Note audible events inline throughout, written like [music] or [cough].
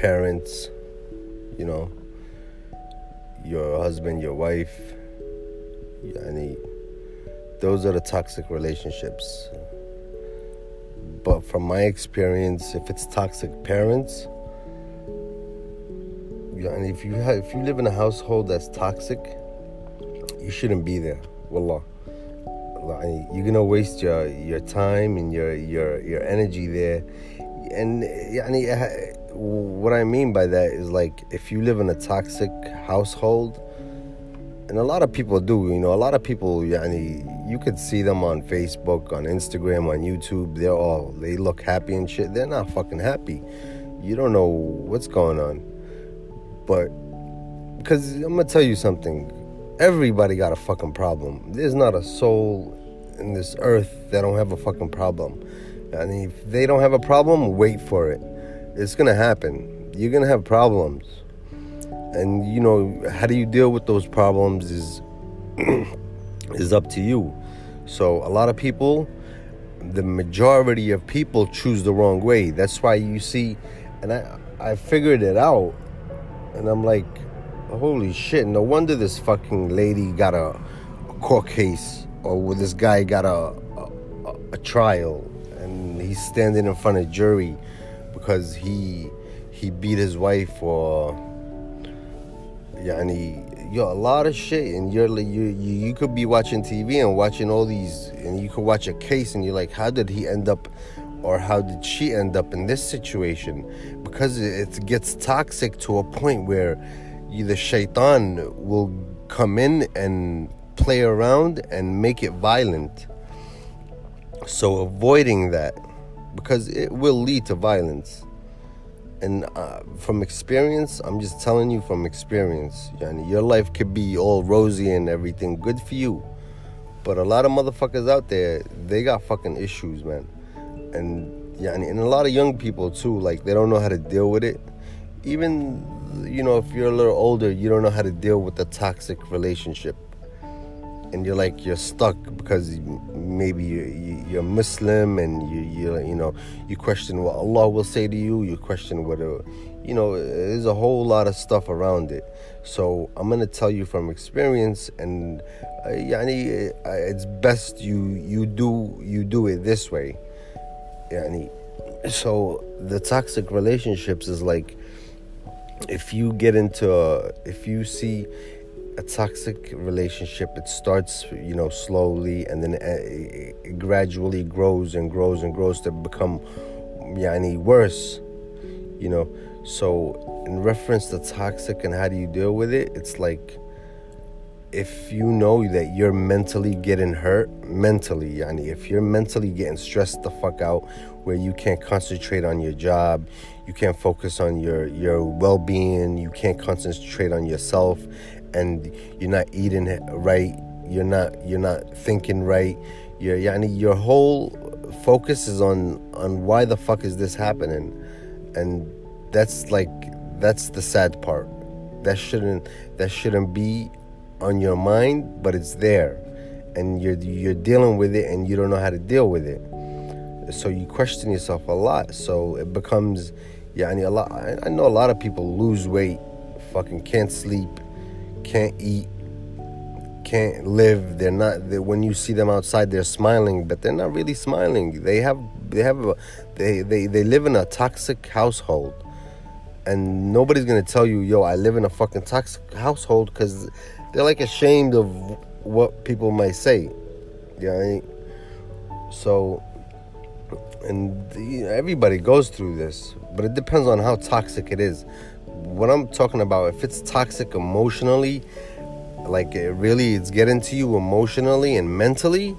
parents, you know, your husband, your wife, yani, those are the toxic relationships. But from my experience, if it's toxic parents, and if you have, if you live in a household that's toxic, you shouldn't be there. Wallah. You're gonna waste your your time and your your your energy there. And يعني, what I mean by that is like if you live in a toxic household, and a lot of people do, you know, a lot of people, yani, you could see them on Facebook, on Instagram, on YouTube. They're all, they look happy and shit. They're not fucking happy. You don't know what's going on. But, because I'm going to tell you something. Everybody got a fucking problem. There's not a soul in this earth that don't have a fucking problem. And if they don't have a problem, wait for it it's gonna happen. You're gonna have problems. And you know, how do you deal with those problems is [clears throat] is up to you. So a lot of people, the majority of people choose the wrong way. That's why you see and I I figured it out and I'm like, holy shit, no wonder this fucking lady got a, a court case or this guy got a, a, a trial and he's standing in front of a jury because he he beat his wife or yani yo a lot of shit. And you're you you could be watching TV and watching all these and you could watch a case and you're like how did he end up or how did she end up in this situation? Because it gets toxic to a point where the shaitan will come in and play around and make it violent. So avoiding that because it will lead to violence and uh, from experience i'm just telling you from experience yani, your life could be all rosy and everything good for you but a lot of motherfuckers out there they got fucking issues man and yeah, and, and a lot of young people too. Like they don't know how to deal with it. Even you know, if you're a little older, you don't know how to deal with a toxic relationship, and you're like you're stuck because maybe you're Muslim and you you you know you question what Allah will say to you. You question what a, you know. There's a whole lot of stuff around it. So I'm gonna tell you from experience, and uh, yani, uh, it's best you you do you do it this way yani, so the toxic relationships is like if you get into a, if you see a toxic relationship it starts you know slowly and then it, it gradually grows and grows and grows to become yani worse you know? So in reference to toxic and how do you deal with it it's like if you know that you're mentally getting hurt mentally yani if you're mentally getting stressed the fuck out where you can't concentrate on your job you can't focus on your your well-being you can't concentrate on yourself and you're not eating right you're not you're not thinking right you're yani your whole focus is on on why the fuck is this happening and that's like that's the sad part that shouldn't that shouldn't be on your mind, but it's there, and you're you're dealing with it, and you don't know how to deal with it. So you question yourself a lot. So it becomes, yeah, lot. I know a lot of people lose weight, fucking can't sleep, can't eat, can't live. They're not. They, when you see them outside, they're smiling, but they're not really smiling. They have they have a, they they they live in a toxic household and nobody's gonna tell you, yo, I live in a fucking toxic household because they're like ashamed of what people might say. Yeah, so and everybody goes through this, but it depends on how toxic it is. What I'm talking about, if it's toxic emotionally, like it really it's getting to you emotionally and mentally,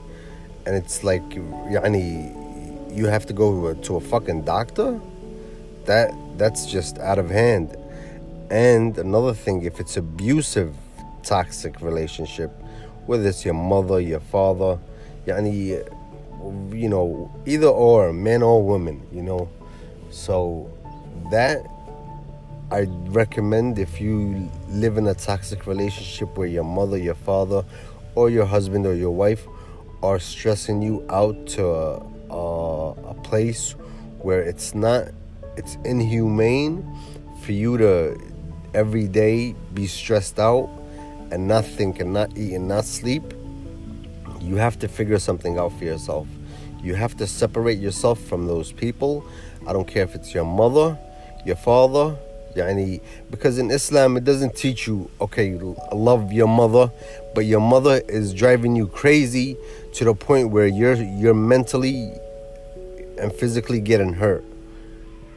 and it's like, yani, you have to go to a fucking doctor. That that's just out of hand. And another thing, if it's abusive toxic relationship, whether it's your mother, your father, yani, you know, either or, men or women, you know. So that I recommend if you live in a toxic relationship where your mother, your father, or your husband or your wife are stressing you out to a, a, a place where it's not, it's inhumane for you to every day be stressed out and not think and not eat and not sleep, you have to figure something out for yourself. You have to separate yourself from those people. I don't care if it's your mother, your father, yani, because in Islam it doesn't teach you, okay, love your mother, but your mother is driving you crazy to the point where you're you're mentally and physically getting hurt.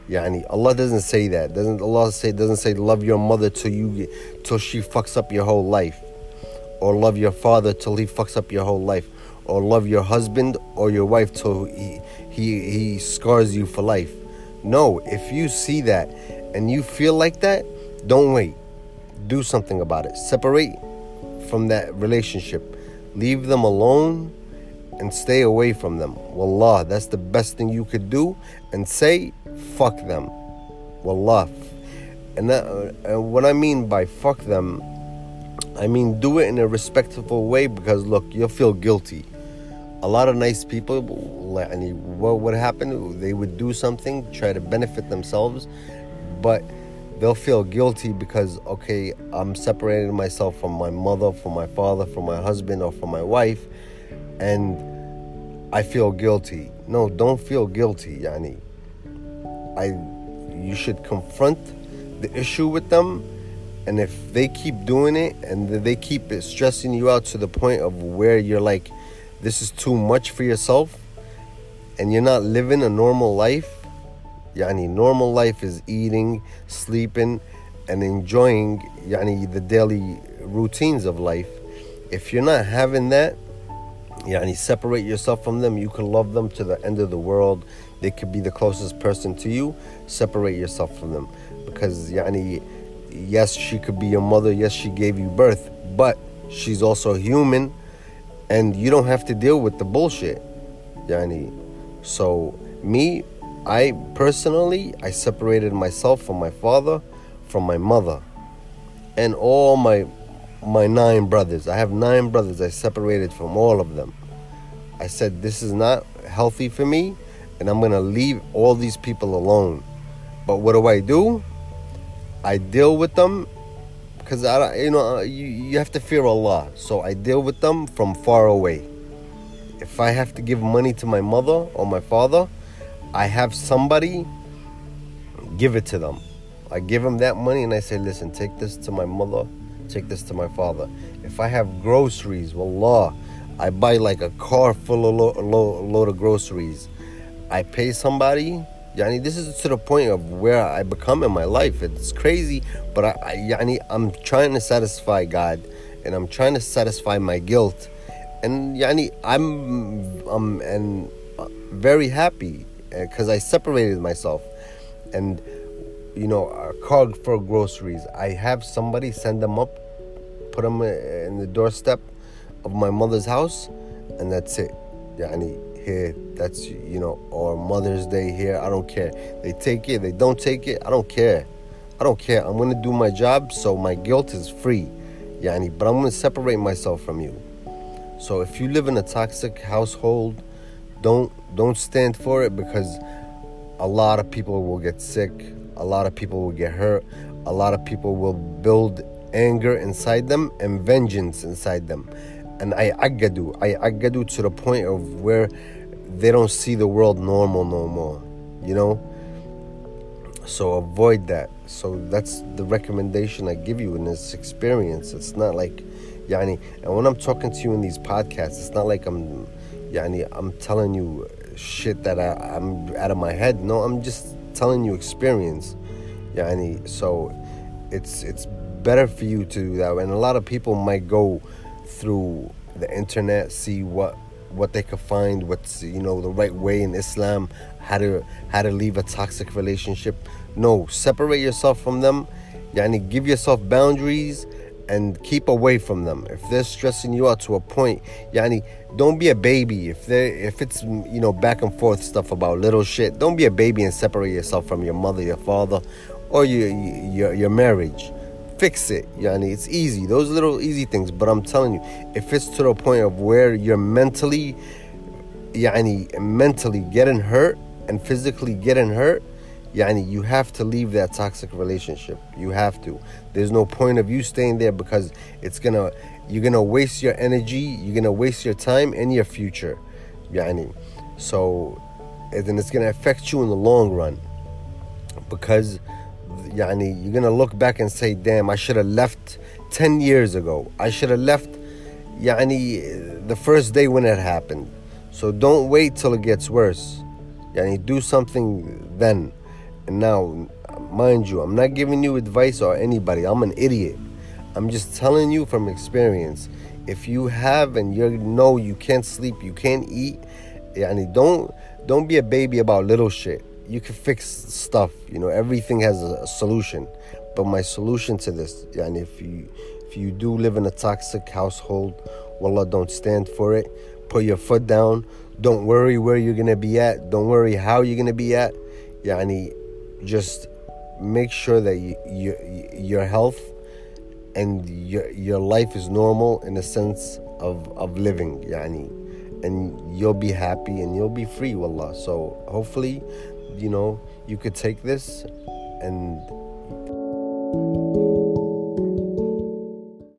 Yani Allah doesn't say that. Doesn't Allah say doesn't say love your mother till you get, till she fucks up your whole life, or love your father till he fucks up your whole life, or love your husband or your wife till he he, he scars you for life. No, if you see that and you feel like that, don't wait. Do something about it. Separate from that relationship. Leave them alone and stay away from them. Wallah, that's the best thing you could do. And say, fuck them. Wallah. And, that, and what I mean by fuck them, I mean do it in a respectful way because look, you'll feel guilty. A lot of nice people, what would happen? They would do something, try to benefit themselves, but they'll feel guilty because okay i'm separating myself from my mother from my father from my husband or from my wife and i feel guilty. No don't feel guilty yani. I you should confront the issue with them and if they keep doing it and they keep it stressing you out to the point of where you're like this is too much for yourself and you're not living a normal life Yani normal life is eating, sleeping, and enjoying yani the daily routines of life. If you're not having that, yani separate yourself from them. You can love them to the end of the world. They could be the closest person to you. Separate yourself from them. Because yani yes, she could be your mother, yes, she gave you birth, but she's also human and you don't have to deal with the bullshit. Yani so me I personally, I separated myself from my father, from my mother, and all my my nine brothers. I have nine brothers. I separated from all of them. I said this is not healthy for me, and I'm gonna leave all these people alone. But what do I do? I deal with them because I, you know, uh, you, you have to fear Allah. So I deal with them from far away. If I have to give money to my mother or my father, I have somebody give it to them. I give them that money and I say, listen, take this to my mother, take this to my father. If I have groceries, wallah, I buy like a car full of lo- lo- load of groceries. I pay somebody. Yani, this is to the point of where I become in my life. It's crazy, but I, I yani, I'm trying to satisfy God, and I'm trying to satisfy my guilt, and yani, I'm, I'm and uh, very happy because I separated myself, and you know, uh, a card for groceries. I have somebody send them up, put them in the doorstep of my mother's house, and that's it. Yani here, that's you know, or Mother's Day here. I don't care. They take it, they don't take it. I don't care. I don't care. I'm gonna do my job, so my guilt is free. Yani, but I'm gonna separate myself from you. So if you live in a toxic household, don't don't stand for it because a lot of people will get sick, a lot of people will get hurt, a lot of people will build anger inside them and vengeance inside them. And I agadu, I agadu to the point of where they don't see the world normal no more, you know? So avoid that. So that's the recommendation I give you in this experience. It's not like, yani, and when I'm talking to you in these podcasts, it's not like I'm yani, I'm telling you shit that I, I'm out of my head. No, I'm just telling you experience. Yani, so it's it's better for you to do that. And a lot of people might go through the internet, see what what they could find, what's you know the right way in Islam, how to how to leave a toxic relationship. No, separate yourself from them. Yani, give yourself boundaries and keep away from them. If they're stressing you out to a point, yani, don't be a baby. If they if it's you know back and forth stuff about little shit, don't be a baby and separate yourself from your mother, your father, or your your, your marriage. Fix it, yani. It's easy. Those little easy things. But I'm telling you, if it's to the point of where you're mentally, yani, mentally getting hurt and physically getting hurt, yani you have to leave that toxic relationship. You have to. There's no point of you staying there because it's gonna you're gonna waste your energy you're gonna waste your time and your future yani. So and then it's gonna affect you in the long run. Because yani you're gonna look back and say damn i should have left 10 years ago. I should have left yani the first day when it happened. So don't wait till it gets worse. Yani do something then and now mind you i'm not giving you advice or anybody. I'm an idiot. I'm just telling you from experience. If you have and you know you can't sleep you can't eat yani don't don't be a baby about little shit. You can fix stuff you know everything has a, solution. But my solution to this yani if you if you do live in a toxic household wallah don't stand for it. Put your foot down. Don't worry where you're gonna be at. Don't worry how you're gonna be at. Yani just make sure that you, you, your health and your your life is normal in a sense of of living yani. And you'll be happy and you'll be free wallah. So hopefully you know you could take this and